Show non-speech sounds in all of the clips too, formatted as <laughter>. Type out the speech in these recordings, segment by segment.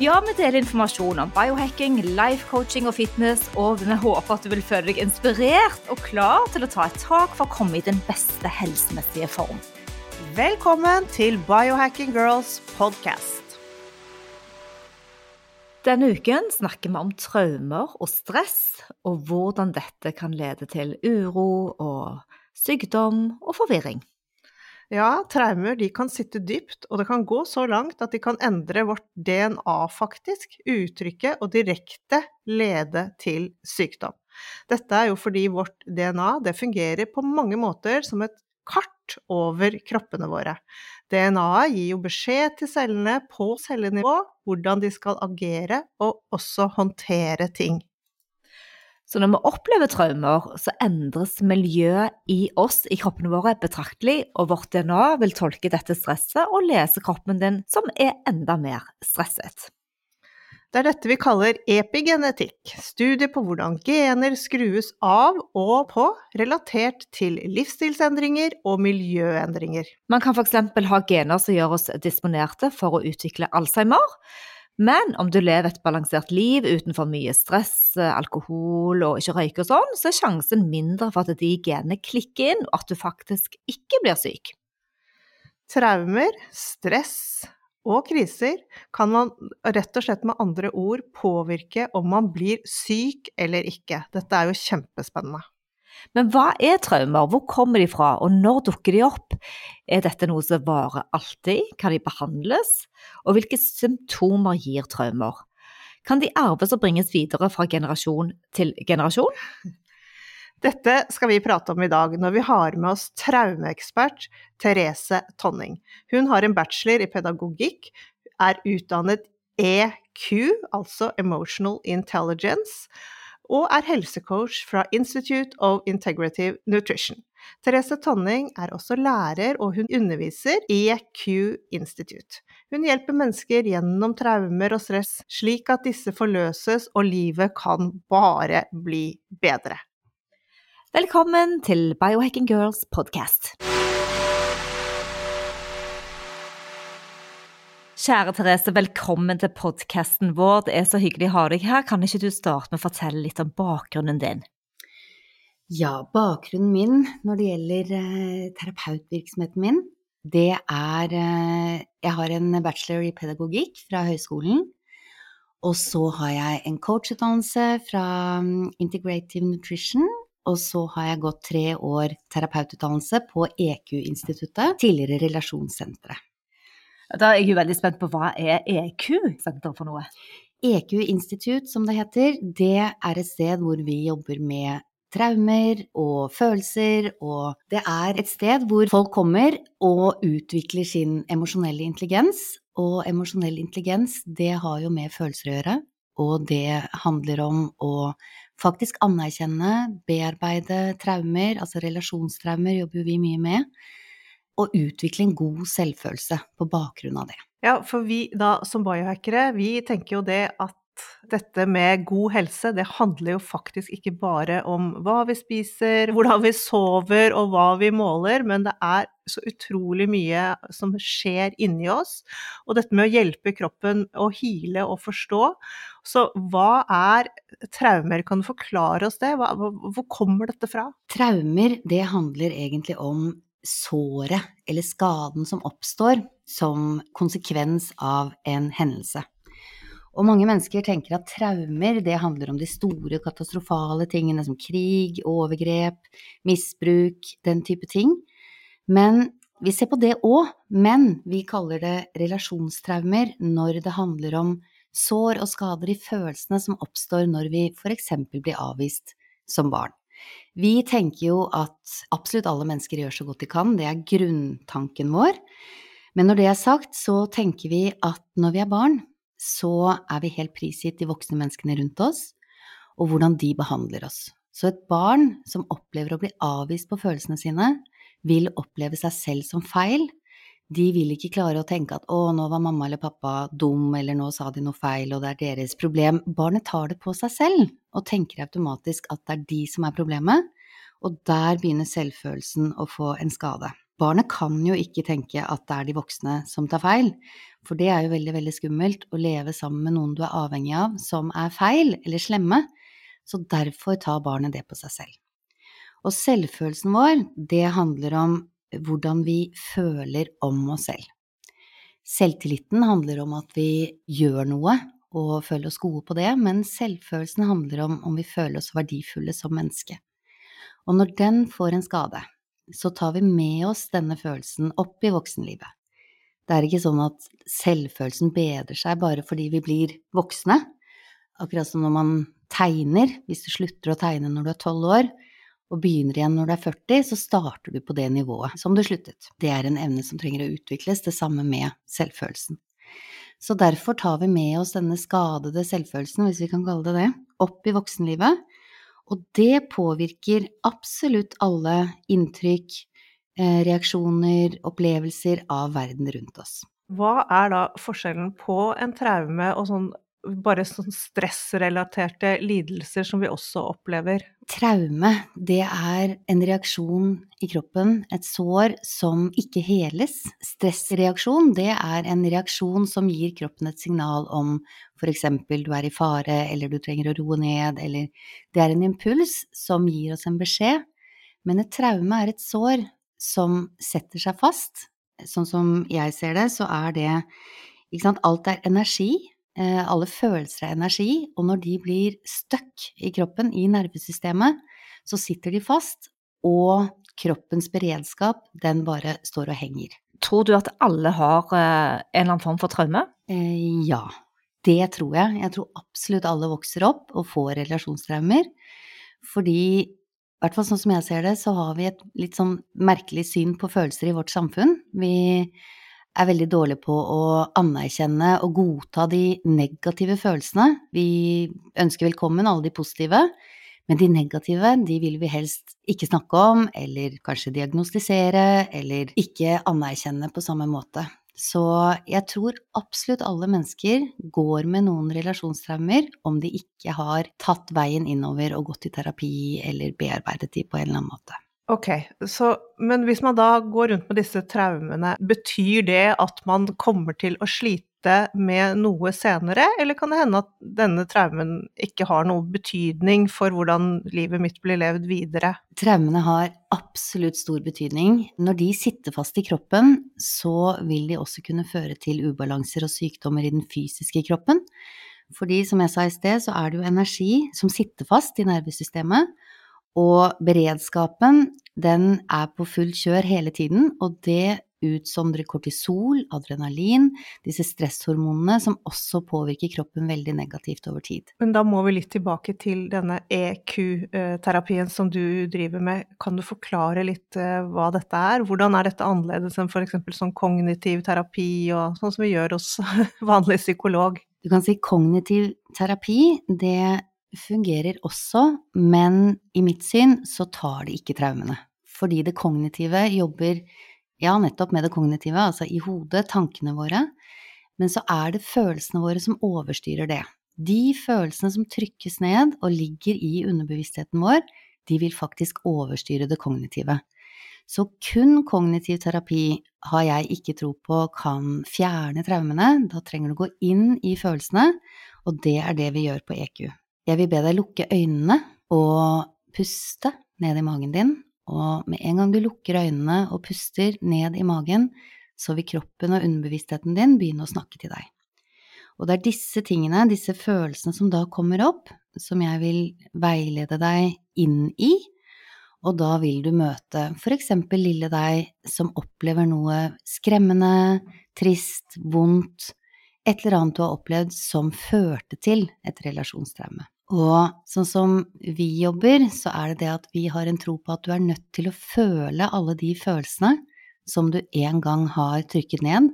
Ja, vi deler informasjon om biohacking, life coaching og fitness, og vi håper at du vil føle deg inspirert og klar til å ta et tak for å komme i den beste helsemessige form. Velkommen til Biohacking Girls podcast. Denne uken snakker vi om traumer og stress, og hvordan dette kan lede til uro og sykdom og forvirring. Ja, traumer de kan sitte dypt, og det kan gå så langt at de kan endre vårt DNA faktisk, uttrykket, og direkte lede til sykdom. Dette er jo fordi vårt DNA det fungerer på mange måter som et kart over kroppene våre. DNA-et gir jo beskjed til cellene på cellenivå hvordan de skal agere og også håndtere ting. Så når vi opplever traumer, så endres miljøet i oss, i kroppene våre, betraktelig, og vårt DNA vil tolke dette stresset og lese kroppen din som er enda mer stresset. Det er dette vi kaller epigenetikk, studier på hvordan gener skrues av og på relatert til livsstilsendringer og miljøendringer. Man kan f.eks. ha gener som gjør oss disponerte for å utvikle Alzheimer. Men om du lever et balansert liv uten for mye stress, alkohol og ikke røyker sånn, så er sjansen mindre for at de genene klikker inn, og at du faktisk ikke blir syk. Traumer, stress og kriser kan man rett og slett med andre ord påvirke om man blir syk eller ikke. Dette er jo kjempespennende. Men hva er traumer, hvor kommer de fra, og når dukker de opp? Er dette noe som varer alltid, kan de behandles, og hvilke symptomer gir traumer? Kan de arves og bringes videre fra generasjon til generasjon? <laughs> Dette skal vi prate om i dag når vi har med oss traumeekspert Therese Tonning. Hun har en bachelor i pedagogikk, er utdannet EQ, altså Emotional Intelligence, og er helsecoach fra Institute of Integrative Nutrition. Therese Tonning er også lærer, og hun underviser i EQ Institute. Hun hjelper mennesker gjennom traumer og stress, slik at disse forløses og livet kan bare bli bedre. Velkommen til Biohacking Girls podcast. Kjære Therese, velkommen til podkasten vår. Det er så hyggelig å ha deg her. Kan ikke du starte med å fortelle litt om bakgrunnen din? Ja, bakgrunnen min når det gjelder eh, terapeutvirksomheten min, det er eh, Jeg har en bachelor i pedagogikk fra høyskolen. Og så har jeg en coachutdannelse fra um, Integrative Nutrition. Og så har jeg gått tre år terapeututdannelse på EQ-instituttet, tidligere Relasjonssenteret. Da er jeg jo veldig spent på hva er EQ-senter for noe? EQ Institute, som det heter, det er et sted hvor vi jobber med traumer og følelser, og det er et sted hvor folk kommer og utvikler sin emosjonelle intelligens. Og emosjonell intelligens, det har jo med følelser å gjøre, og det handler om å faktisk anerkjenne, bearbeide traumer, altså relasjonstraumer jobber vi mye med og utvikle en god selvfølelse på bakgrunn av det. Ja, for vi da som biohackere, vi tenker jo det at dette med god helse, det handler jo faktisk ikke bare om hva vi spiser, hvordan vi sover og hva vi måler, men det er så utrolig mye som skjer inni oss. Og dette med å hjelpe kroppen å hile og forstå. Så hva er traumer? Kan du forklare oss det? hvor kommer dette fra? Traumer, det handler egentlig om såret eller skaden som oppstår som konsekvens av en hendelse. Og mange mennesker tenker at traumer det handler om de store, katastrofale tingene som krig, overgrep, misbruk, den type ting. Men vi ser på det òg, men vi kaller det relasjonstraumer når det handler om sår og skader i følelsene som oppstår når vi eksempel blir avvist som barn. Vi tenker jo at absolutt alle mennesker gjør så godt de kan, det er grunntanken vår. Men når det er sagt, så tenker vi at når vi er barn, så er vi helt prisgitt de voksne menneskene rundt oss, og hvordan de behandler oss. Så et barn som opplever å bli avvist på følelsene sine, vil oppleve seg selv som feil. De vil ikke klare å tenke at å, nå var mamma eller pappa dum, eller nå sa de noe feil, og det er deres problem. Barnet tar det på seg selv, og tenker automatisk at det er de som er problemet, og der begynner selvfølelsen å få en skade. Barnet kan jo ikke tenke at det er de voksne som tar feil, for det er jo veldig, veldig skummelt å leve sammen med noen du er avhengig av, som er feil eller slemme, så derfor tar barnet det på seg selv. Og selvfølelsen vår, det handler om hvordan vi føler om oss selv. Selvtilliten handler om at vi gjør noe og føle oss gode på det, men selvfølelsen handler om om vi føler oss verdifulle som menneske. Og når den får en skade, så tar vi med oss denne følelsen opp i voksenlivet. Det er ikke sånn at selvfølelsen bedrer seg bare fordi vi blir voksne. Akkurat som når man tegner, hvis du slutter å tegne når du er tolv år, og begynner igjen når du er 40, så starter du på det nivået som du sluttet. Det er en evne som trenger å utvikles, det samme med selvfølelsen. Så derfor tar vi med oss denne skadede selvfølelsen, hvis vi kan kalle det det, opp i voksenlivet, og det påvirker absolutt alle inntrykk, eh, reaksjoner, opplevelser av verden rundt oss. Hva er da forskjellen på en traume og sånn bare sånn stressrelaterte lidelser som vi også opplever? Traume, det er en reaksjon i kroppen, et sår som ikke heles. Stressreaksjon, det er en reaksjon som gir kroppen et signal om eksempel du er i fare, eller du trenger å roe ned, eller det er en impuls som gir oss en beskjed. Men et traume er et sår som setter seg fast. Sånn som jeg ser det, så er det ikke sant, alt er energi. Eh, alle følelser av energi, og når de blir stuck i kroppen, i nervesystemet, så sitter de fast, og kroppens beredskap, den bare står og henger. Tror du at alle har eh, en eller annen form for traume? Eh, ja, det tror jeg. Jeg tror absolutt alle vokser opp og får relasjonstraumer, fordi i hvert fall sånn som jeg ser det, så har vi et litt sånn merkelig syn på følelser i vårt samfunn. Vi er veldig dårlig på å anerkjenne og godta de negative følelsene. Vi ønsker velkommen alle de positive, men de negative de vil vi helst ikke snakke om, eller kanskje diagnostisere, eller ikke anerkjenne på samme måte. Så jeg tror absolutt alle mennesker går med noen relasjonstraumer om de ikke har tatt veien innover og gått i terapi eller bearbeidet de på en eller annen måte. Ok, så, men hvis man da går rundt med disse traumene, betyr det at man kommer til å slite med noe senere, eller kan det hende at denne traumen ikke har noe betydning for hvordan livet mitt blir levd videre? Traumene har absolutt stor betydning. Når de sitter fast i kroppen, så vil de også kunne føre til ubalanser og sykdommer i den fysiske kroppen. Fordi, som jeg sa i sted, så er det jo energi som sitter fast i nervesystemet. Og beredskapen, den er på fullt kjør hele tiden, og det utsondrer kortisol, adrenalin, disse stresshormonene som også påvirker kroppen veldig negativt over tid. Men da må vi litt tilbake til denne EQ-terapien som du driver med. Kan du forklare litt eh, hva dette er? Hvordan er dette annerledes enn f.eks. sånn kognitiv terapi og sånn som vi gjør hos <laughs> vanlig psykolog? Du kan si kognitiv terapi, det fungerer også, men i mitt syn så tar det ikke traumene. Fordi det kognitive jobber, ja, nettopp med det kognitive, altså i hodet, tankene våre, men så er det følelsene våre som overstyrer det. De følelsene som trykkes ned og ligger i underbevisstheten vår, de vil faktisk overstyre det kognitive. Så kun kognitiv terapi har jeg ikke tro på kan fjerne traumene. Da trenger du å gå inn i følelsene, og det er det vi gjør på EQ. Jeg vil be deg lukke øynene og puste ned i magen din, og med en gang du lukker øynene og puster ned i magen, så vil kroppen og underbevisstheten din begynne å snakke til deg. Og det er disse tingene, disse følelsene som da kommer opp, som jeg vil veilede deg inn i. Og da vil du møte for eksempel lille deg som opplever noe skremmende, trist, vondt, et eller annet du har opplevd som førte til et relasjonstraume. Og sånn som vi jobber, så er det det at vi har en tro på at du er nødt til å føle alle de følelsene som du en gang har trykket ned,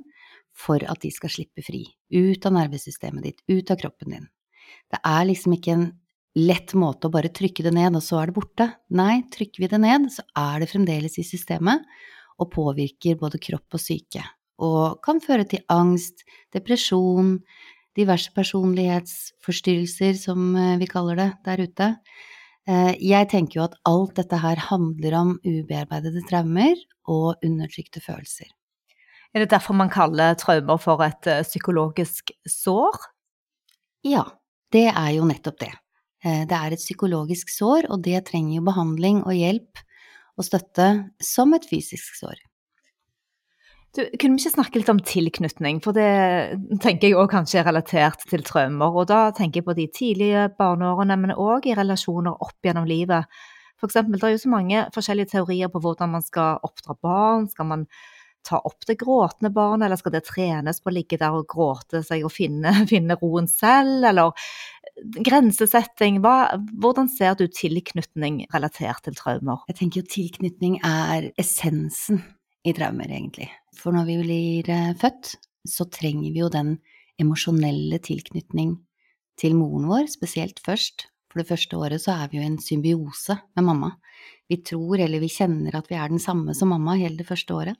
for at de skal slippe fri. Ut av nervesystemet ditt, ut av kroppen din. Det er liksom ikke en lett måte å bare trykke det ned, og så er det borte. Nei, trykker vi det ned, så er det fremdeles i systemet, og påvirker både kropp og syke. Og kan føre til angst, depresjon, diverse personlighetsforstyrrelser, som eh, vi kaller det der ute. Eh, jeg tenker jo at alt dette her handler om ubearbeidede traumer og undertrykte følelser. Er det derfor man kaller traumer for et eh, psykologisk sår? Ja, det er jo nettopp det. Det er et psykologisk sår, og det trenger jo behandling og hjelp og støtte som et fysisk sår. Du, kunne vi ikke snakke litt om tilknytning, for det tenker jeg òg kanskje er relatert til traumer. Og da tenker jeg på de tidlige barneårene, men òg i relasjoner opp gjennom livet. For eksempel, det er jo så mange forskjellige teorier på hvordan man skal oppdra barn. Skal man ta opp det gråtende barnet, eller skal det trenes på å ligge der og gråte seg og finne, <laughs> finne roen selv, eller grensesetting, hva, hvordan ser du tilknytning relatert til traumer? Jeg tenker jo tilknytning er essensen i traumer, egentlig. For når vi blir eh, født, så trenger vi jo den emosjonelle tilknytning til moren vår, spesielt først. For det første året så er vi jo en symbiose med mamma. Vi tror eller vi kjenner at vi er den samme som mamma hele det første året.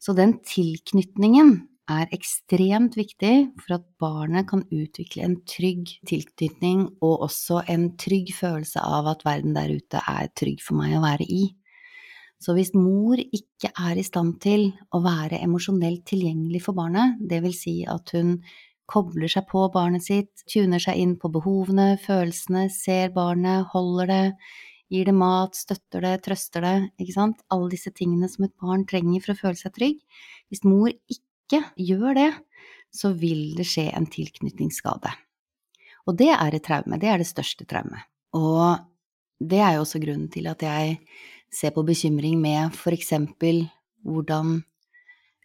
Så den tilknytningen er ekstremt viktig for at barnet kan utvikle en trygg tilknytning og også en trygg følelse av at verden der ute er trygg for meg å være i. Så hvis mor ikke er i stand til å være emosjonelt tilgjengelig for barnet, vil si at hun kobler seg på barnet sitt, tuner seg inn på behovene, følelsene, ser barnet, holder det, gir det mat, støtter det, trøster det, ikke sant, alle disse tingene som et barn trenger for å føle seg trygg. Hvis mor ikke gjør det, så vil det skje en tilknytningsskade. Og det er et traume, det er det største traumet. Og det er jo også grunnen til at jeg se på bekymring med eksempel hvordan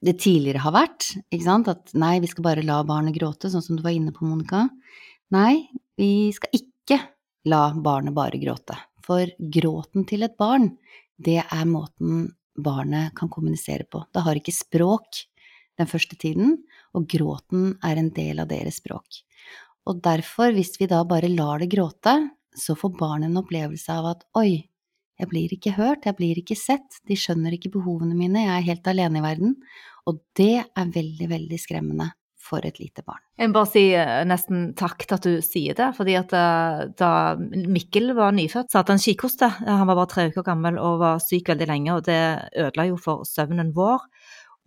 det tidligere har vært, ikke sant, at nei, vi skal bare la barnet gråte, sånn som du var inne på, Monica. Nei, vi skal ikke la barnet bare gråte, for gråten til et barn, det er måten barnet kan kommunisere på. Det har ikke språk den første tiden, og gråten er en del av deres språk. Og derfor, hvis vi da bare lar det gråte, så får barnet en opplevelse av at oi, jeg blir ikke hørt, jeg blir ikke sett, de skjønner ikke behovene mine, jeg er helt alene i verden. Og det er veldig, veldig skremmende for et lite barn. Jeg må bare si eh, nesten takk til at du sier det, fordi at eh, da Mikkel var nyfødt, så hadde han kikhoste. Han var bare tre uker gammel og var syk veldig lenge, og det ødela jo for søvnen vår.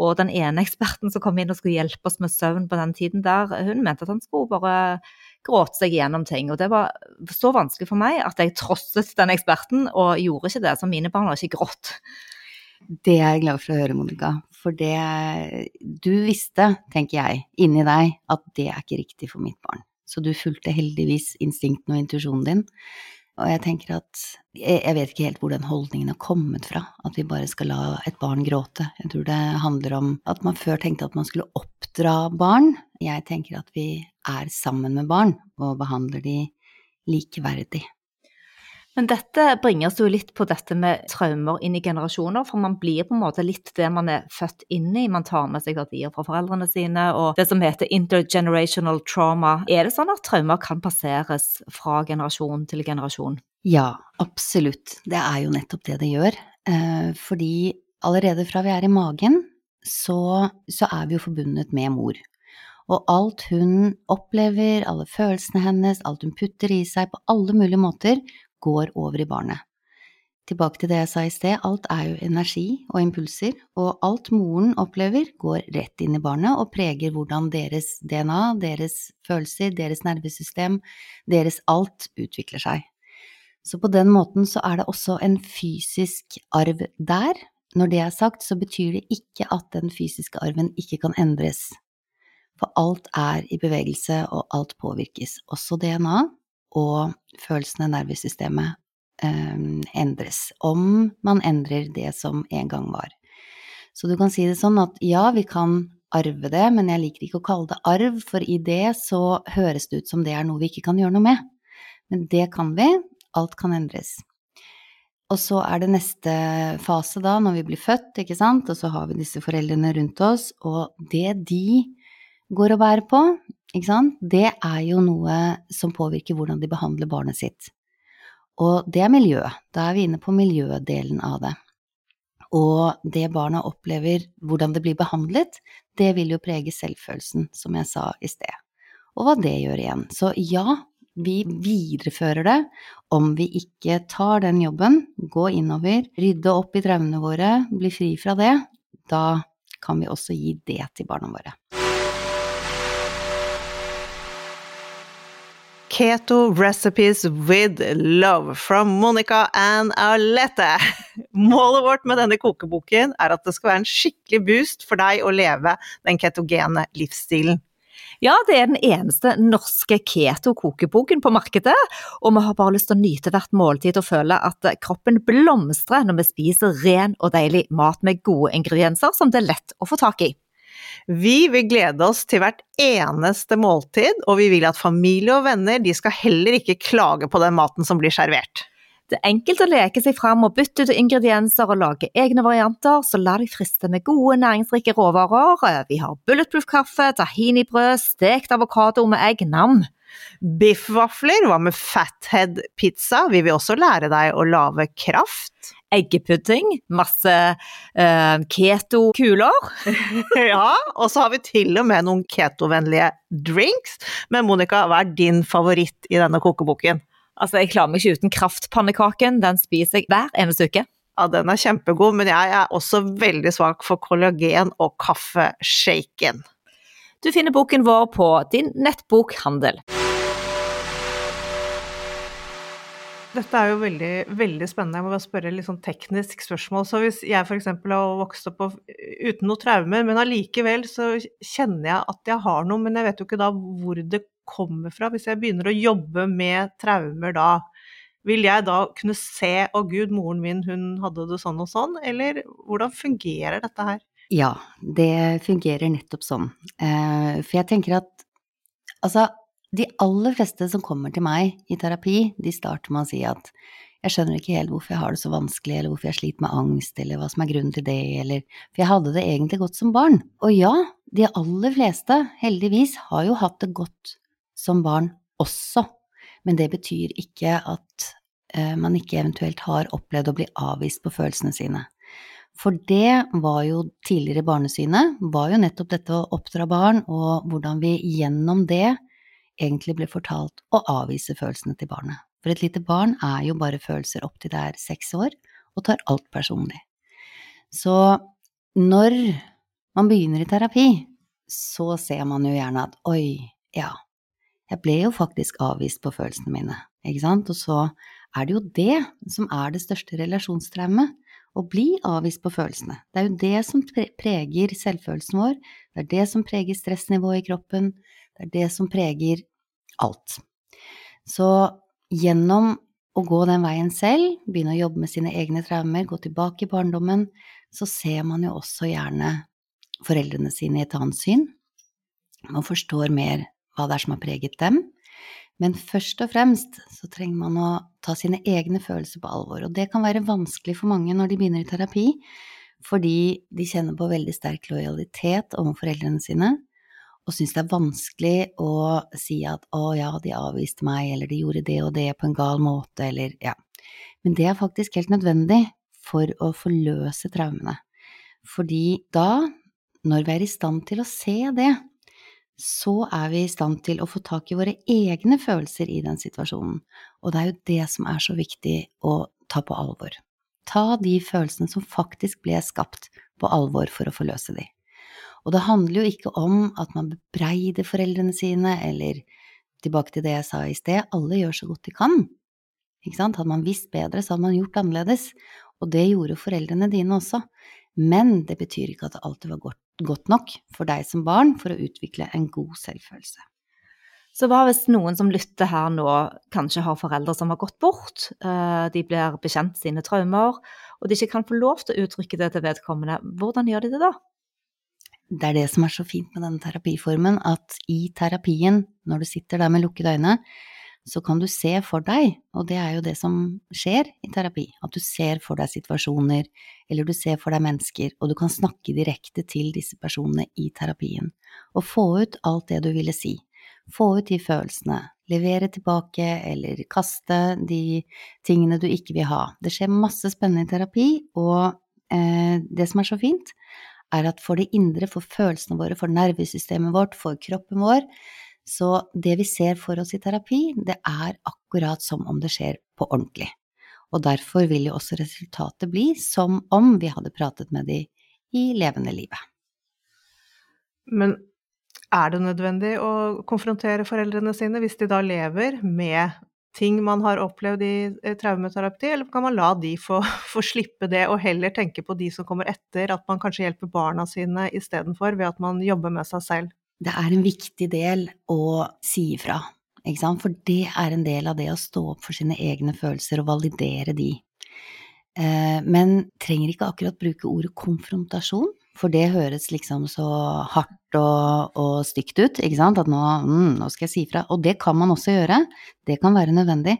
Og den ene eksperten som kom inn og skulle hjelpe oss med søvn på den tiden der, hun mente at han skulle bare gråte seg gjennom ting. Og det var så vanskelig for meg at jeg trosset den eksperten og gjorde ikke det. Så mine barn har ikke grått. Det er jeg glad for å høre, Monica. For det Du visste, tenker jeg, inni deg at det er ikke riktig for mitt barn. Så du fulgte heldigvis instinktene og intuisjonen din. Og jeg tenker at Jeg vet ikke helt hvor den holdningen har kommet fra, at vi bare skal la et barn gråte. Jeg tror det handler om at man før tenkte at man skulle oppdra barn. Jeg tenker at vi er sammen med barn og behandler de likeverdig. Men dette bringer oss jo litt på dette med traumer inn i generasjoner, for man blir på en måte litt det man er født inn i. Man tar med seg verdier fra foreldrene sine, og det som heter intergenerational trauma. Er det sånn at traumer kan passeres fra generasjon til generasjon? Ja, absolutt. Det er jo nettopp det det gjør. Eh, fordi allerede fra vi er i magen, så, så er vi jo forbundet med mor. Og alt hun opplever, alle følelsene hennes, alt hun putter i seg på alle mulige måter, går over i barnet. Tilbake til det jeg sa i sted, alt er jo energi og impulser, og alt moren opplever, går rett inn i barnet og preger hvordan deres DNA, deres følelser, deres nervesystem, deres alt utvikler seg. Så på den måten så er det også en fysisk arv der. Når det er sagt, så betyr det ikke at den fysiske arven ikke kan endres. For alt er i bevegelse, og alt påvirkes, også DNA, og følelsene, nervesystemet, eh, endres. Om man endrer det som en gang var. Så du kan si det sånn at ja, vi kan arve det, men jeg liker ikke å kalle det arv, for i det så høres det ut som det er noe vi ikke kan gjøre noe med. Men det kan vi. Alt kan endres. Og så er det neste fase da, når vi blir født, ikke sant, og så har vi disse foreldrene rundt oss, og det de går og bærer på, ikke sant, det er jo noe som påvirker hvordan de behandler barnet sitt. Og det er miljø. Da er vi inne på miljødelen av det. Og det barna opplever, hvordan det blir behandlet, det vil jo prege selvfølelsen, som jeg sa i sted. Og hva det gjør igjen. Så ja, vi viderefører det om vi ikke tar den jobben, gå innover, rydde opp i traumene våre, bli fri fra det. Da kan vi også gi det til barna våre. Keto Recipes with Love from Monica and Alette. Målet vårt med denne kokeboken er at det skal være en skikkelig boost for deg å leve den ketogene livsstilen. Ja, det er den eneste norske keto-kokeboken på markedet, og vi har bare lyst til å nyte hvert måltid og føle at kroppen blomstrer når vi spiser ren og deilig mat med gode ingredienser som det er lett å få tak i. Vi vil glede oss til hvert eneste måltid, og vi vil at familie og venner de skal heller ikke klage på den maten som blir servert. Det er enkelt å leke seg fram og bytte ut ingredienser og lage egne varianter, så la deg friste med gode, næringsrike råvarer. Vi har bulletproof-kaffe, tahinibrød, stekt avokado med egg, nam. Biffvafler, hva med fathead-pizza? Vi vil også lære deg å lage kraft eggepudding, masse eh, keto-kuler. <laughs> ja, og så har vi til og med noen ketovennlige drinks. Men Monica, hva er din favoritt i denne kokeboken? Altså, Jeg klarer meg ikke uten kraftpannekaken. Den spiser jeg hver eneste uke. Ja, den er kjempegod, men jeg er også veldig svak for kollagen og kaffeshaken. Du finner boken vår på din nettbokhandel. Dette er jo veldig, veldig spennende. Jeg må bare spørre litt sånn teknisk spørsmål. Så hvis jeg f.eks. har vokst opp uten noen traumer, men allikevel så kjenner jeg at jeg har noe, men jeg vet jo ikke da hvor det kommer fra. Hvis jeg begynner å jobbe med traumer da, vil jeg da kunne se 'Å gud, moren min, hun hadde det sånn og sånn', eller hvordan fungerer dette her? Ja, det fungerer nettopp sånn. Eh, for jeg tenker at altså de aller fleste som kommer til meg i terapi, de starter med å si at jeg skjønner ikke helt hvorfor jeg har det så vanskelig, eller hvorfor jeg sliter med angst, eller hva som er grunnen til det, eller For jeg hadde det egentlig godt som barn. Og ja, de aller fleste, heldigvis, har jo hatt det godt som barn også, men det betyr ikke at uh, man ikke eventuelt har opplevd å bli avvist på følelsene sine. For det var jo tidligere barnesynet, var jo nettopp dette å oppdra barn, og hvordan vi gjennom det egentlig blir fortalt å avvise følelsene til barnet. For et lite barn er jo bare følelser opp til det er seks år, og tar alt personlig. Så når man begynner i terapi, så ser man jo gjerne at oi, ja, jeg ble jo faktisk avvist på følelsene mine, ikke sant, og så er det jo det som er det største relasjonstraumet, å bli avvist på følelsene. Det er jo det som preger selvfølelsen vår, det er det som preger stressnivået i kroppen, det er det som preger alt. Så gjennom å gå den veien selv, begynne å jobbe med sine egne traumer, gå tilbake i barndommen, så ser man jo også gjerne foreldrene sine i et annet syn. Man forstår mer hva det er som har preget dem. Men først og fremst så trenger man å ta sine egne følelser på alvor, og det kan være vanskelig for mange når de begynner i terapi, fordi de kjenner på veldig sterk lojalitet overfor foreldrene sine, og syns det er vanskelig å si at å ja, de avviste meg, eller de gjorde det og det på en gal måte, eller ja. Men det er faktisk helt nødvendig for å forløse traumene. Fordi da, når vi er i stand til å se det, så er vi i stand til å få tak i våre egne følelser i den situasjonen. Og det er jo det som er så viktig å ta på alvor. Ta de følelsene som faktisk ble skapt, på alvor for å forløse de. Og det handler jo ikke om at man bebreider foreldrene sine, eller tilbake til det jeg sa i sted, alle gjør så godt de kan. Ikke sant? Hadde man visst bedre, så hadde man gjort annerledes. Og det gjorde foreldrene dine også. Men det betyr ikke at det alltid var godt, godt nok for deg som barn for å utvikle en god selvfølelse. Så hva hvis noen som lytter her nå, kanskje har foreldre som har gått bort, eh, de blir bekjent sine traumer, og de ikke kan få lov til å uttrykke det til vedkommende, hvordan gjør de det da? Det er det som er så fint med denne terapiformen, at i terapien, når du sitter der med lukkede øyne, så kan du se for deg, og det er jo det som skjer i terapi, at du ser for deg situasjoner, eller du ser for deg mennesker, og du kan snakke direkte til disse personene i terapien, og få ut alt det du ville si. Få ut de følelsene, levere tilbake eller kaste de tingene du ikke vil ha. Det skjer masse spennende i terapi, og eh, det som er så fint, er at for det indre, for følelsene våre, for nervesystemet vårt, for kroppen vår, så det vi ser for oss i terapi, det er akkurat som om det skjer på ordentlig. Og derfor vil jo også resultatet bli som om vi hadde pratet med de i levende livet. Men er det nødvendig å konfrontere foreldrene sine hvis de da lever med ting man har opplevd i eh, traumeterapi, eller kan man la de få, <laughs> få, slippe det, og heller tenke på de som kommer etter, at man kanskje hjelper barna sine istedenfor, ved at man jobber med seg selv? det er en viktig del å si ifra, ikke sant, for det er en del av det å stå opp for sine egne følelser og validere de. Eh, men trenger ikke akkurat bruke ordet konfrontasjon, for det høres liksom så hardt og, og stygt ut, ikke sant, at nå, mm, nå skal jeg si ifra. Og det kan man også gjøre, det kan være nødvendig,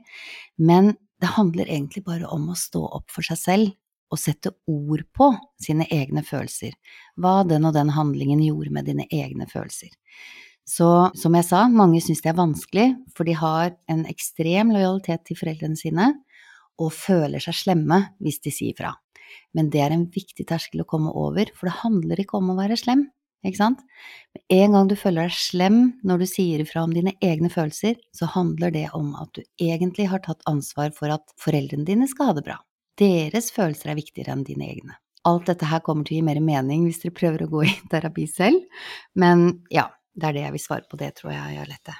men det handler egentlig bare om å stå opp for seg selv og sette ord på sine egne følelser, hva den og den handlingen gjorde med dine egne følelser. Så som jeg sa, mange syns det er vanskelig, for de har en ekstrem lojalitet til foreldrene sine og føler seg slemme hvis de sier fra. Men det er en viktig terskel å komme over, for det handler ikke om å være slem, ikke sant? Med en gang du føler deg slem når du sier ifra om dine egne følelser, så handler det om at du egentlig har tatt ansvar for at foreldrene dine skal ha det bra. Deres følelser er viktigere enn dine egne. Alt dette her kommer til å gi mer mening hvis dere prøver å gå i <laughs> terapi selv, men ja, det er det jeg vil svare på. Det tror jeg gjør lette.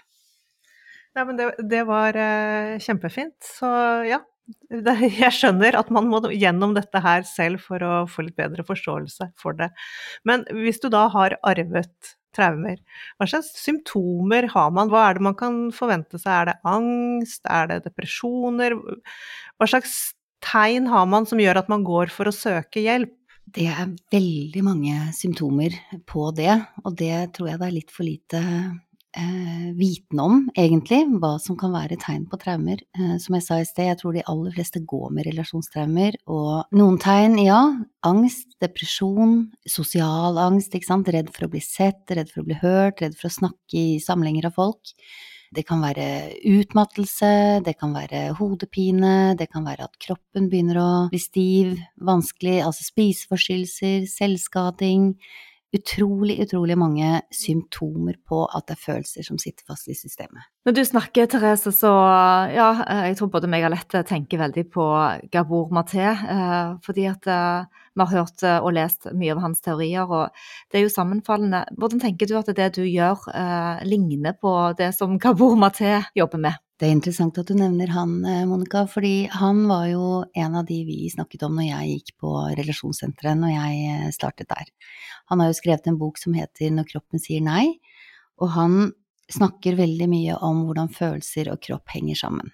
Ja, men det, det var uh, kjempefint. Så ja, jeg skjønner at man må gjennom dette her selv for å få litt bedre forståelse for det. Men hvis du da har arvet traumer, hva slags symptomer har man? Hva er det man kan forvente seg? Er det angst? Er det depresjoner? Hva slags tegn har man som gjør at man går for å søke hjelp? Det er veldig mange symptomer på det, og det tror jeg det er litt for lite eh, viten om, egentlig, hva som kan være tegn på traumer. Eh, som jeg sa i sted, jeg tror de aller fleste går med relasjonstraumer, og noen tegn, ja, angst, depresjon, sosial angst, ikke sant, redd for å bli sett, redd for å bli hørt, redd for å snakke i samlinger av folk. Det kan være utmattelse, det kan være hodepine, det kan være at kroppen begynner å bli stiv, vanskelig, altså spiseforstyrrelser, selvskading. Utrolig, utrolig mange symptomer på at det er følelser som sitter fast i systemet. Når du snakker, Therese, så ja, jeg tror både meg og Lette tenker veldig på Gabor Maté. Eh, fordi at eh, vi har hørt eh, og lest mye av hans teorier, og det er jo sammenfallende. Hvordan tenker du at det du gjør, eh, ligner på det som Gabor Maté jobber med? Det er interessant at du nevner han, eh, Monica, fordi han var jo en av de vi snakket om når jeg gikk på relasjonssenteret, når jeg eh, startet der. Han har jo skrevet en bok som heter Når kroppen sier nei, og han snakker veldig mye om hvordan følelser og kropp henger sammen.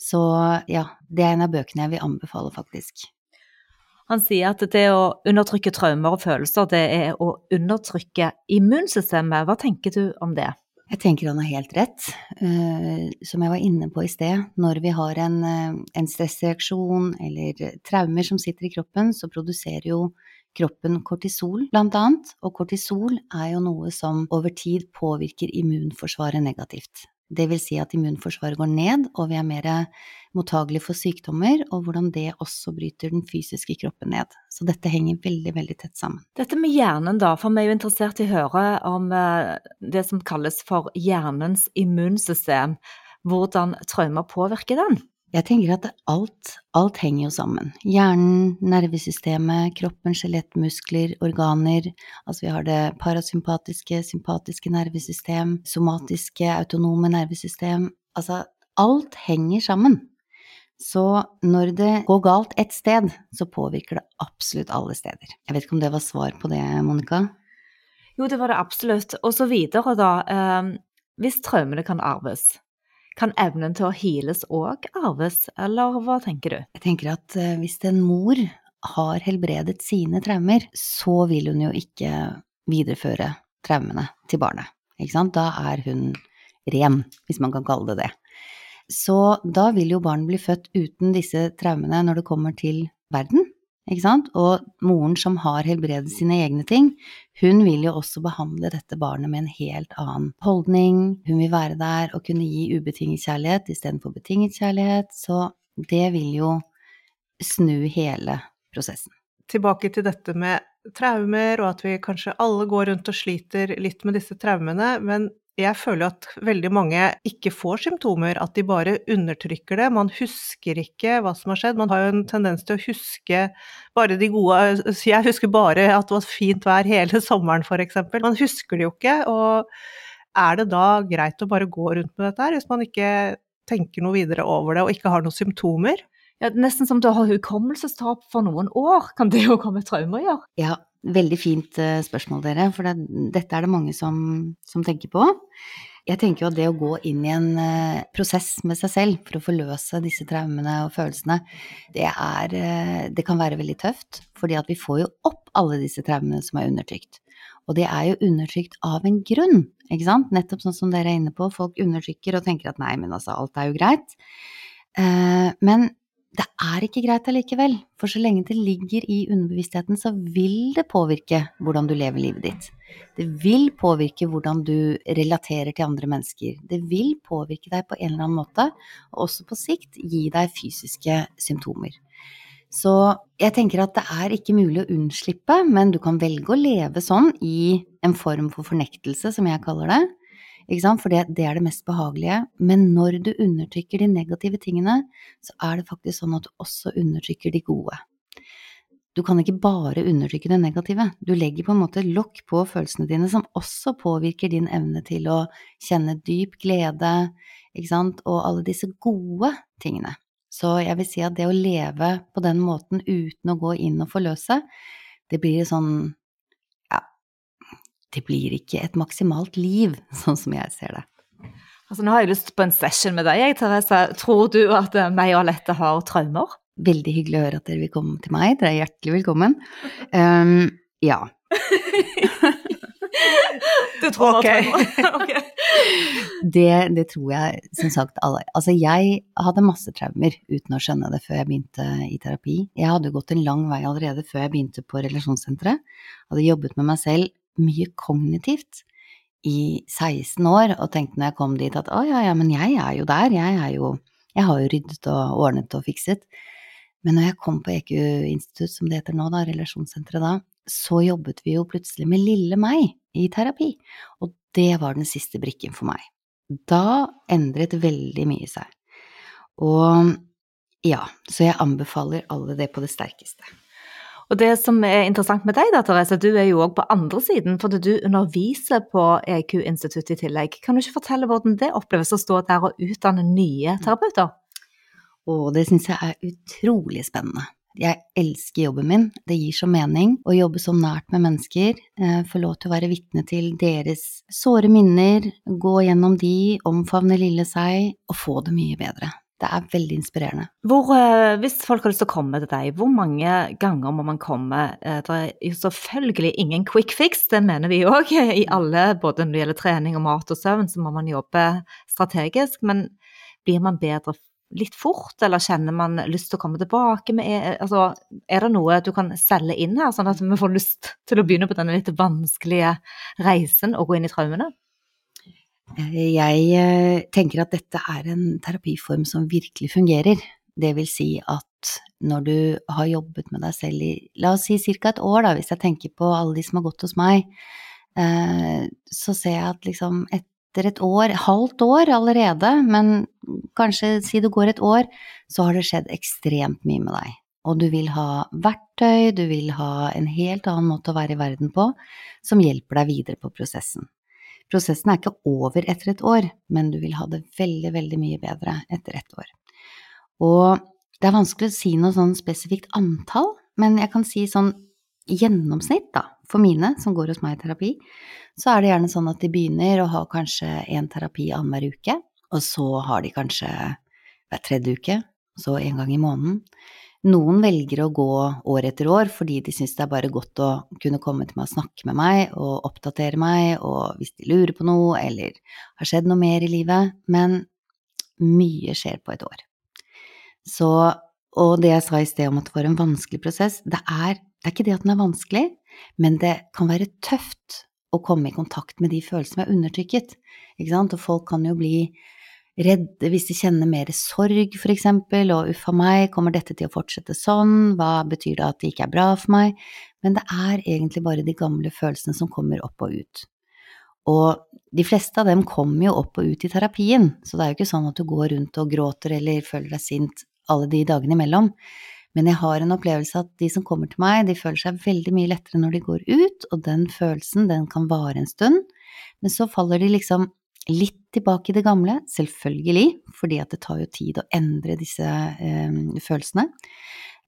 Så ja, det er en av bøkene jeg vil anbefale, faktisk. Han sier at det å undertrykke traumer og følelser, det er å undertrykke immunsystemet. Hva tenker du om det? Jeg tenker han har helt rett. Uh, som jeg var inne på i sted, når vi har en, uh, en, stressreaksjon eller traumer som sitter i kroppen, så produserer jo kroppen kortisol, blant annet. Og kortisol er jo noe som over tid påvirker immunforsvaret negativt. Det vil si at immunforsvaret går ned, og vi er mer mottagelige for sykdommer, og hvordan det også bryter den fysiske kroppen ned. Så dette henger veldig, veldig tett sammen. Dette med hjernen, da, for vi er jo interessert i å høre om eh, det som kalles for hjernens immunsystem. Hvordan traumer påvirker den? Jeg tenker at alt, alt henger jo sammen. Hjernen, nervesystemet, kroppen, skjelettmuskler, organer. Altså vi har det parasympatiske, sympatiske nervesystem, somatiske, autonome nervesystem. Altså alt henger sammen. Så når det går galt ett sted, så påvirker det absolutt alle steder. Jeg vet ikke om det var svar på det, Monica? Jo, det var det absolutt. Og så videre, da. Eh, hvis traumene kan arves, kan evnen til å heales òg arves, eller hva tenker du? Jeg tenker at eh, hvis en mor har helbredet sine traumer, så vil hun jo ikke videreføre traumene til barnet. Ikke sant? Da er hun ren, hvis man kan kalle det det. Så da vil jo barnet bli født uten disse traumene når det kommer til verden. Ikke sant? Og moren som har helbredet sine egne ting, hun vil jo også behandle dette barnet med en helt annen holdning. Hun vil være der og kunne gi ubetinget kjærlighet istedenfor betinget kjærlighet. Så det vil jo snu hele prosessen. Tilbake til dette med traumer, og at vi kanskje alle går rundt og sliter litt med disse traumene, men jeg føler at veldig mange ikke får symptomer, at de bare undertrykker det. Man husker ikke hva som har skjedd. Man har jo en tendens til å huske bare de gode Jeg husker bare at det var fint vær hele <laughs> sommeren, f.eks. Man husker det jo ikke. Og er det da greit å bare gå rundt med dette her, hvis man ikke tenker noe videre over det og ikke har noen symptomer? Ja, nesten som du har hukommelsestap for noen år. Kan det jo komme traumer å gjøre? Ja, Veldig fint eh, spørsmål, dere, for det, dette er det mange som, som, tenker på. Jeg tenker jo at det å gå inn i en uh, prosess med seg selv for å forløse disse traumene og følelsene, det, er, uh, det kan være veldig tøft, fordi at vi får jo opp alle disse traumene som er undertrykt. Og det er jo undertrykt av en grunn, ikke sant? Nettopp sånn som dere er inne på, folk undertrykker og tenker at nei, men altså, alt er jo greit. Men det er ikke greit allikevel, for så lenge det ligger i underbevisstheten, så vil det påvirke hvordan du lever livet ditt. Det vil påvirke hvordan du relaterer til andre mennesker. Det vil påvirke deg på en eller annen måte, og også på sikt gi deg fysiske symptomer. Så jeg tenker at det er ikke mulig å unnslippe, men du kan velge å leve sånn i en form for fornektelse, som jeg kaller det. For det, det, er det mest behagelige. Men når du undertrykker de negative tingene, så er det faktisk sånn at du også undertrykker de gode. Du kan ikke bare undertrykke det negative. Du legger på en måte lokk på følelsene dine, som også påvirker din evne til å kjenne dyp glede, ikke sant, og alle disse gode tingene. Så jeg vil si at det å leve på den måten uten å gå inn og forløse, det blir sånn det blir ikke et maksimalt liv, <laughs> sånn som jeg ser det. Altså, nå har jeg lyst på en session med deg, Therese. Tror du at eh, meg og Alette har traumer? Veldig hyggelig å høre at dere vil komme til meg. Dere er hjertelig velkommen. Um, ja. <laughs> du tror okay. <laughs> okay. det, det, tror jeg som sagt alle Altså, jeg hadde masse traumer uten å skjønne det før jeg begynte i terapi. Jeg hadde gått en lang vei allerede før jeg begynte på relasjonssenteret. Hadde jobbet med meg selv mye kognitivt i 16 år og tenkte når jeg kom dit at å ja, ja, men jeg er jo der, jeg er jo Jeg har jo ryddet og ordnet og fikset. Men når jeg kom på EQ-institutt, som det heter nå, da, relasjonssenteret da, så jobbet vi jo plutselig med lille meg i terapi. Og det var den siste brikken for meg. Da endret veldig mye seg. Og ja, så jeg anbefaler alle det på det sterkeste. Og det som er interessant med deg, da, Therese, du er jo òg på andre siden, fordi du underviser på EQ-instituttet i tillegg. Kan du ikke fortelle hvordan det oppleves å stå der og utdanne nye terapeuter? Og det syns jeg er utrolig spennende. Jeg elsker jobben min, det gir så mening å jobbe så nært med mennesker, eh, få lov til å være vitne til deres såre minner, gå gjennom de, omfavne lille seg og få det mye bedre. Det er veldig inspirerende. Hvor, eh, hvis folk har lyst til å komme til deg, hvor mange ganger må man komme? Eh, det er jo selvfølgelig ingen quick fix, det mener vi òg. I alle, både når det gjelder trening og mat og søvn, så må man jobbe strategisk. Men blir man bedre litt fort, eller kjenner man lyst til å komme tilbake? Med, eh, altså, er det noe du kan selge inn her, sånn at vi får lyst til å begynne på denne litt vanskelige reisen og gå inn i traumene? Eh, jeg eh, tenker at dette er en terapiform som virkelig fungerer. Det vil si at når du har jobbet med deg selv i la oss si ca. et år, da, hvis jeg tenker på alle de som har gått hos meg, eh, så ser jeg at liksom etter et år, halvt år allerede, men kanskje si det går et år, så har det skjedd ekstremt mye med deg. Og du vil ha verktøy, du vil ha en helt annen måte å være i verden på, som hjelper deg videre på prosessen. Prosessen er ikke over etter et år, men du vil ha det veldig, veldig mye bedre etter ett år. Og det er vanskelig å si noe sånn spesifikt antall, men jeg kan si sånn gjennomsnitt, da, for mine som går hos meg i terapi, så er det gjerne sånn at de begynner å ha kanskje én terapi annenhver uke, og så har de kanskje hver tredje uke, så en gang i måneden. Noen velger å gå år etter år fordi de syns det er bare godt å kunne komme til meg og snakke med meg og oppdatere meg, og hvis de lurer på noe eller har skjedd noe mer i livet, men mye skjer på et år. Så, og det jeg sa i sted om at det var en vanskelig prosess, det er, det er ikke det at den er vanskelig, men det kan være tøft å komme i kontakt med de følelsene som er undertrykket, ikke sant, og folk kan jo bli redde hvis de kjenner mer sorg, for eksempel, og uff a meg, kommer dette til å fortsette sånn, hva betyr det at det ikke er bra for meg, men det er egentlig bare de gamle følelsene som kommer opp og ut. Og de fleste av dem kommer jo opp og ut i terapien, så det er jo ikke sånn at du går rundt og gråter eller føler deg sint alle de dagene imellom. Men jeg har en opplevelse at de som kommer til meg, de føler seg veldig mye lettere når de går ut, og den følelsen, den kan vare en stund, men så faller de liksom litt tilbake i det gamle, selvfølgelig, fordi at det tar jo tid å endre disse eh, følelsene.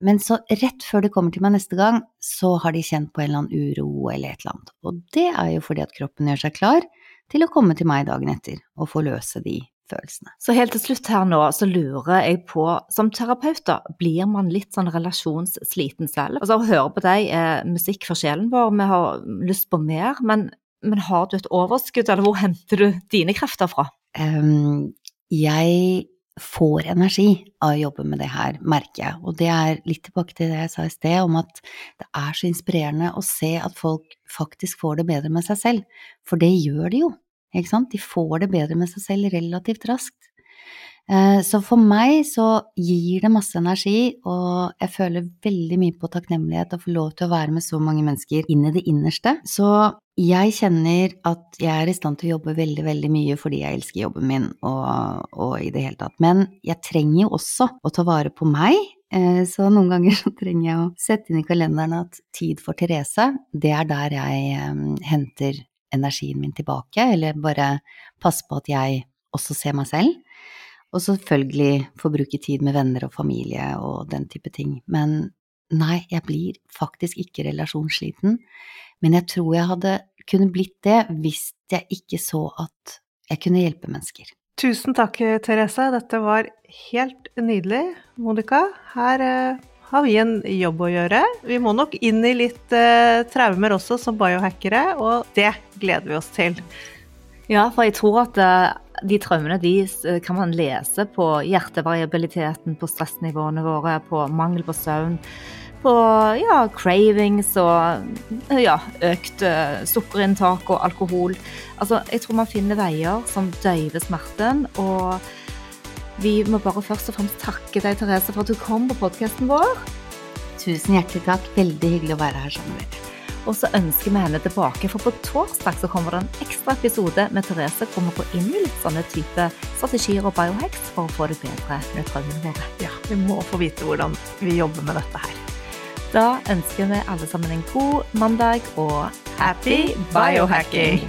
Men så rett før de kommer til meg neste gang, så har de kjent på en eller annen uro eller et eller annet. Og det er jo fordi at kroppen gjør seg klar til å komme til meg dagen etter og få løse de følelsene. Så helt til slutt her nå, så lurer jeg på, som terapeut, da, blir man litt sånn relasjonssliten selv? Altså, å høre på deg er musikk for sjelen vår, vi har lyst på mer, men men har du et overskudd, eller hvor henter du dine krefter fra? Um, jeg får energi av å jobbe med det her, merker jeg. Og det er litt tilbake til det jeg sa i sted, om at det er så inspirerende å se at folk faktisk får det bedre med seg selv. For det gjør de jo, ikke sant? De får det bedre med seg selv relativt raskt. Eh, så for meg så gir det masse energi, og jeg føler veldig mye på takknemlighet å få lov til å være med så mange mennesker inn i det innerste. Så jeg kjenner at jeg er i stand til å jobbe veldig, veldig mye fordi jeg elsker jobben min og, og i det hele tatt. Men jeg trenger jo også å ta vare på meg, eh, så noen ganger så trenger jeg å sette inn i kalenderen at tid for Therese, det er der jeg um, henter energien min tilbake, eller bare passe på at jeg også ser meg selv. Og selvfølgelig få bruke tid med venner og familie og den type ting. Men nei, jeg blir faktisk ikke relasjonssliten. Men jeg tror jeg hadde kunne blitt det hvis jeg ikke så at jeg kunne hjelpe mennesker. Tusen takk, Therese. Dette var helt nydelig. Monica, her uh, har vi en jobb å gjøre. Vi må nok inn i litt uh, traumer også som biohackere, og det gleder vi oss til. Ja, for jeg tror at uh de traumene de eh, kan man lese på hjertevariabiliteten, på stressnivåene våre, på mangel på søvn, på ja, cravings og ja, økt eh, sukkerinntak og alkohol. Altså, jeg tror man finner veier som døyver smerten. og vi må bare først og fremst takke deg, Therese, for at du kom på podkasten vår. Tusen hjertelig takk. Veldig hyggelig å være her sammen med dere. Og så ønsker vi henne tilbake, for på torsdag så kommer det en ekstra episode med Therese hvor vi går inn i litt sånne type strategier og biohacks for å få det bedre med drømmene våre. Ja, vi må få vite hvordan vi jobber med dette her. Da ønsker vi alle sammen en god mandag og happy biohacking!